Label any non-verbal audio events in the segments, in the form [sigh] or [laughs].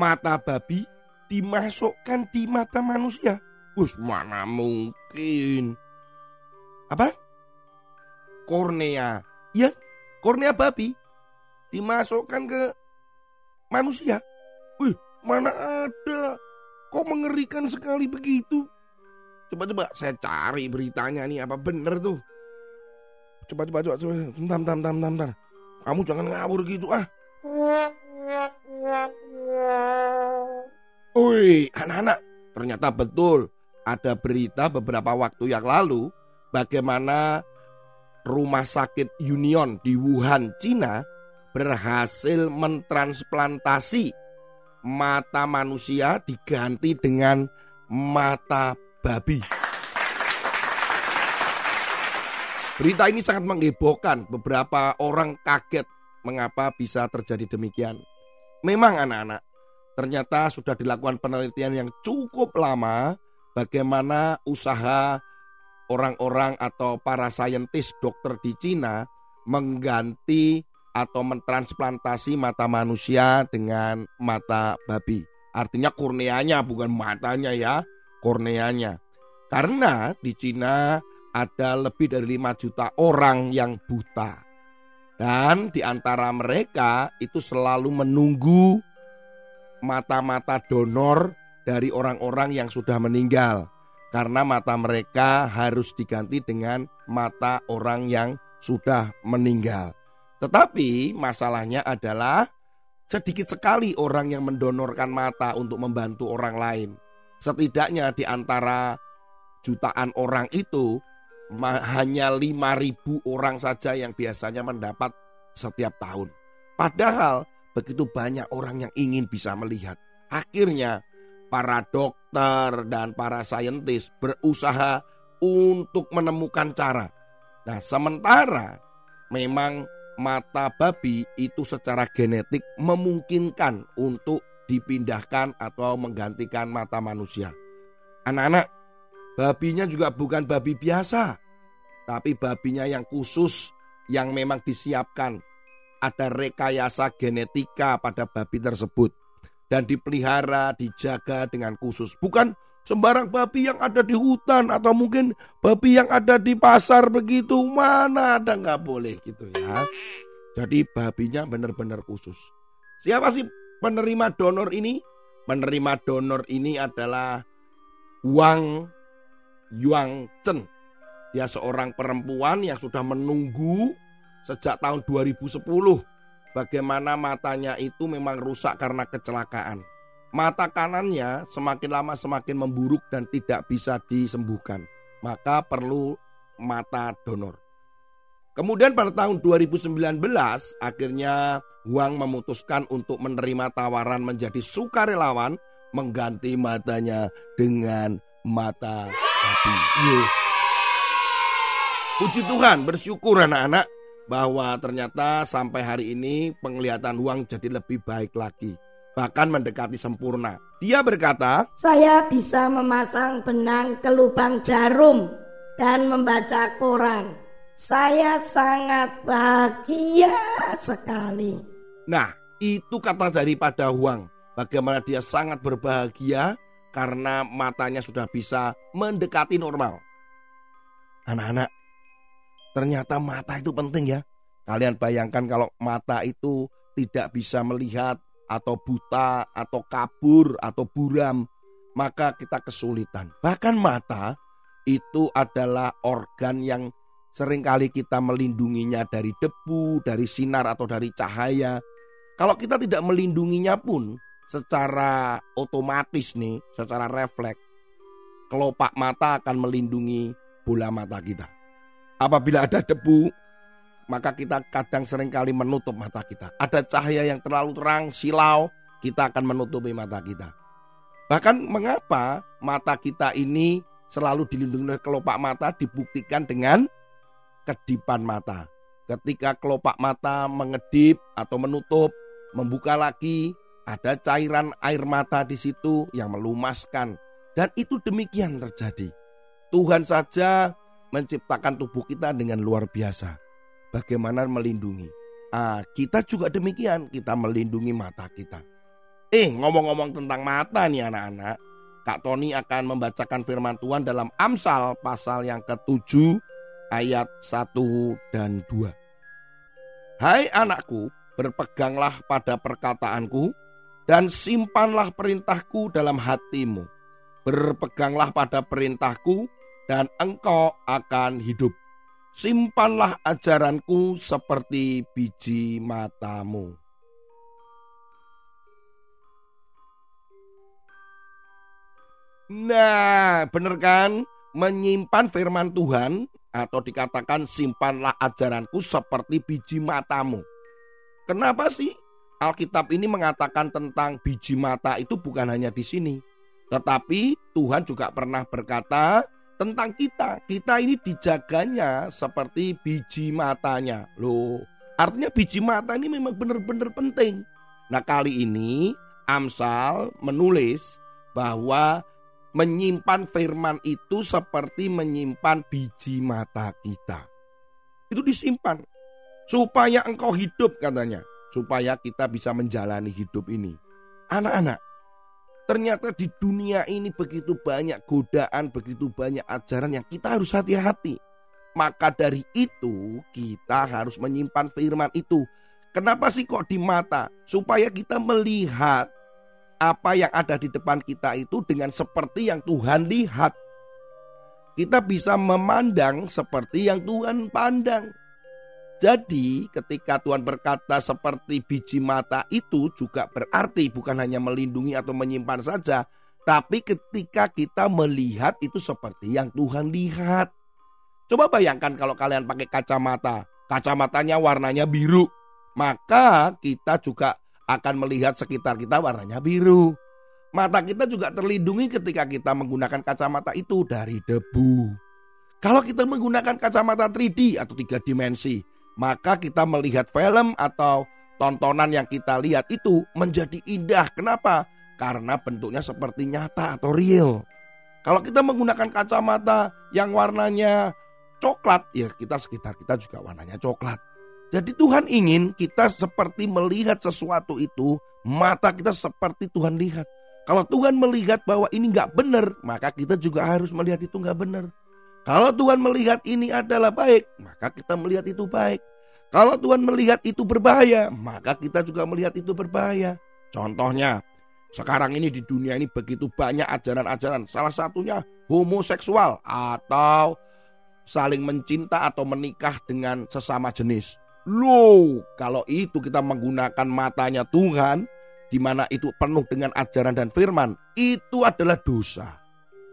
Mata babi dimasukkan di mata manusia? Us mana mungkin? Apa? Kornea. Ya, kornea babi dimasukkan ke manusia. Wih, mana ada? Kok mengerikan sekali begitu? Coba-coba saya cari beritanya nih apa bener tuh. Coba coba coba coba. Bentar, bentar, bentar, bentar. Kamu jangan ngawur gitu ah. Wih, anak-anak, ternyata betul ada berita beberapa waktu yang lalu bagaimana rumah sakit Union di Wuhan, Cina berhasil mentransplantasi mata manusia diganti dengan mata babi. Berita ini sangat menghebohkan, beberapa orang kaget mengapa bisa terjadi demikian. Memang anak-anak, ternyata sudah dilakukan penelitian yang cukup lama bagaimana usaha orang-orang atau para saintis dokter di Cina mengganti atau mentransplantasi mata manusia dengan mata babi. Artinya korneanya bukan matanya ya, korneanya. Karena di Cina ada lebih dari 5 juta orang yang buta. Dan di antara mereka itu selalu menunggu mata-mata donor dari orang-orang yang sudah meninggal. Karena mata mereka harus diganti dengan mata orang yang sudah meninggal. Tetapi masalahnya adalah sedikit sekali orang yang mendonorkan mata untuk membantu orang lain. Setidaknya di antara jutaan orang itu hanya 5.000 orang saja yang biasanya mendapat setiap tahun. Padahal begitu banyak orang yang ingin bisa melihat. Akhirnya para dokter dan para saintis berusaha untuk menemukan cara. Nah, sementara memang mata babi itu secara genetik memungkinkan untuk dipindahkan atau menggantikan mata manusia. Anak-anak, Babinya juga bukan babi biasa, tapi babinya yang khusus yang memang disiapkan. Ada rekayasa genetika pada babi tersebut dan dipelihara, dijaga dengan khusus. Bukan sembarang babi yang ada di hutan atau mungkin babi yang ada di pasar begitu. Mana ada nggak boleh gitu ya. Jadi babinya benar-benar khusus. Siapa sih penerima donor ini? Penerima donor ini adalah Wang Yuang Chen. Dia seorang perempuan yang sudah menunggu sejak tahun 2010 bagaimana matanya itu memang rusak karena kecelakaan. Mata kanannya semakin lama semakin memburuk dan tidak bisa disembuhkan. Maka perlu mata donor. Kemudian pada tahun 2019 akhirnya Huang memutuskan untuk menerima tawaran menjadi sukarelawan mengganti matanya dengan mata Yes. Puji Tuhan, bersyukur anak-anak bahwa ternyata sampai hari ini penglihatan uang jadi lebih baik lagi. Bahkan mendekati sempurna. Dia berkata, Saya bisa memasang benang ke lubang jarum dan membaca koran. Saya sangat bahagia sekali. Nah, itu kata daripada Huang. Bagaimana dia sangat berbahagia karena matanya sudah bisa mendekati normal. Anak-anak, ternyata mata itu penting ya. Kalian bayangkan kalau mata itu tidak bisa melihat atau buta atau kabur atau buram, maka kita kesulitan. Bahkan mata itu adalah organ yang sering kali kita melindunginya dari debu, dari sinar atau dari cahaya. Kalau kita tidak melindunginya pun, secara otomatis nih, secara refleks, kelopak mata akan melindungi bola mata kita. Apabila ada debu, maka kita kadang sering kali menutup mata kita. Ada cahaya yang terlalu terang, silau, kita akan menutupi mata kita. Bahkan mengapa mata kita ini selalu dilindungi oleh kelopak mata dibuktikan dengan kedipan mata. Ketika kelopak mata mengedip atau menutup, membuka lagi, ada cairan air mata di situ yang melumaskan. Dan itu demikian terjadi. Tuhan saja menciptakan tubuh kita dengan luar biasa. Bagaimana melindungi? Ah, kita juga demikian, kita melindungi mata kita. Eh, ngomong-ngomong tentang mata nih anak-anak. Kak Tony akan membacakan firman Tuhan dalam Amsal pasal yang ke-7 ayat 1 dan 2. Hai anakku, berpeganglah pada perkataanku dan simpanlah perintahku dalam hatimu. Berpeganglah pada perintahku dan engkau akan hidup. Simpanlah ajaranku seperti biji matamu. Nah, benar kan? Menyimpan firman Tuhan atau dikatakan simpanlah ajaranku seperti biji matamu. Kenapa sih Alkitab ini mengatakan tentang biji mata itu bukan hanya di sini. Tetapi Tuhan juga pernah berkata tentang kita. Kita ini dijaganya seperti biji matanya. Loh, artinya biji mata ini memang benar-benar penting. Nah kali ini Amsal menulis bahwa menyimpan firman itu seperti menyimpan biji mata kita. Itu disimpan supaya engkau hidup katanya, supaya kita bisa menjalani hidup ini. Anak-anak, ternyata di dunia ini begitu banyak godaan, begitu banyak ajaran yang kita harus hati-hati. Maka dari itu kita harus menyimpan firman itu. Kenapa sih kok di mata? Supaya kita melihat apa yang ada di depan kita itu dengan seperti yang Tuhan lihat. Kita bisa memandang seperti yang Tuhan pandang. Jadi, ketika Tuhan berkata seperti biji mata itu juga berarti bukan hanya melindungi atau menyimpan saja, tapi ketika kita melihat itu seperti yang Tuhan lihat. Coba bayangkan kalau kalian pakai kacamata, kacamatanya warnanya biru, maka kita juga akan melihat sekitar kita warnanya biru. Mata kita juga terlindungi ketika kita menggunakan kacamata itu dari debu. Kalau kita menggunakan kacamata 3D atau tiga dimensi, maka kita melihat film atau tontonan yang kita lihat itu menjadi indah. Kenapa? Karena bentuknya seperti nyata atau real. Kalau kita menggunakan kacamata yang warnanya coklat, ya kita sekitar kita juga warnanya coklat. Jadi Tuhan ingin kita seperti melihat sesuatu itu, mata kita seperti Tuhan lihat. Kalau Tuhan melihat bahwa ini nggak benar, maka kita juga harus melihat itu nggak benar. Kalau Tuhan melihat ini adalah baik, maka kita melihat itu baik. Kalau Tuhan melihat itu berbahaya, maka kita juga melihat itu berbahaya. Contohnya, sekarang ini di dunia ini begitu banyak ajaran-ajaran. Salah satunya homoseksual atau saling mencinta atau menikah dengan sesama jenis. Loh, kalau itu kita menggunakan matanya Tuhan, di mana itu penuh dengan ajaran dan firman, itu adalah dosa.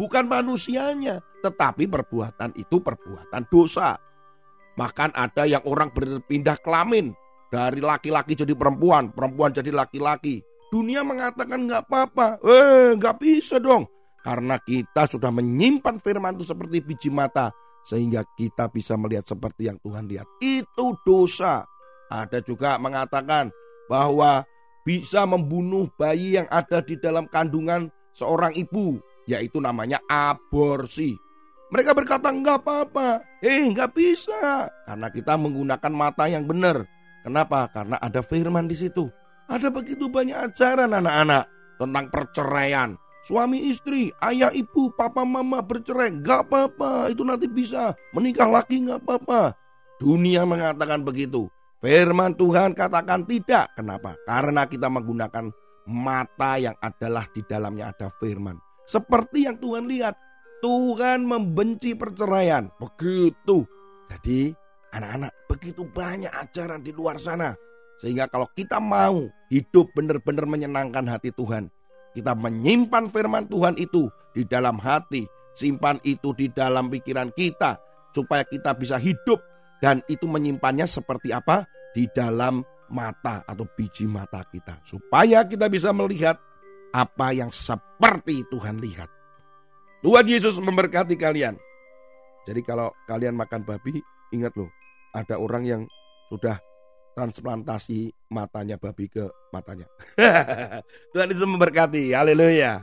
Bukan manusianya, tetapi perbuatan itu perbuatan dosa. Bahkan ada yang orang berpindah kelamin dari laki-laki jadi perempuan, perempuan jadi laki-laki. Dunia mengatakan nggak apa-apa, eh nggak bisa dong. Karena kita sudah menyimpan firman itu seperti biji mata sehingga kita bisa melihat seperti yang Tuhan lihat. Itu dosa. Ada juga mengatakan bahwa bisa membunuh bayi yang ada di dalam kandungan seorang ibu, yaitu namanya aborsi. Mereka berkata enggak apa-apa. Eh enggak bisa. Karena kita menggunakan mata yang benar. Kenapa? Karena ada firman di situ. Ada begitu banyak ajaran anak-anak tentang perceraian, Suami istri, ayah ibu, papa mama bercerai, gak apa-apa. Itu nanti bisa menikah lagi gak apa-apa. Dunia mengatakan begitu. Firman Tuhan katakan tidak. Kenapa? Karena kita menggunakan mata yang adalah di dalamnya ada firman. Seperti yang Tuhan lihat. Tuhan membenci perceraian. Begitu. Jadi anak-anak begitu banyak ajaran di luar sana. Sehingga kalau kita mau hidup benar-benar menyenangkan hati Tuhan kita menyimpan firman Tuhan itu di dalam hati, simpan itu di dalam pikiran kita supaya kita bisa hidup Dan itu menyimpannya seperti apa? Di dalam mata atau biji mata kita. Supaya kita bisa melihat apa yang seperti Tuhan lihat. Tuhan Yesus memberkati kalian. Jadi kalau kalian makan babi, ingat loh, ada orang yang sudah transplantasi matanya babi ke matanya. [laughs] Tuhan Yesus memberkati. Haleluya.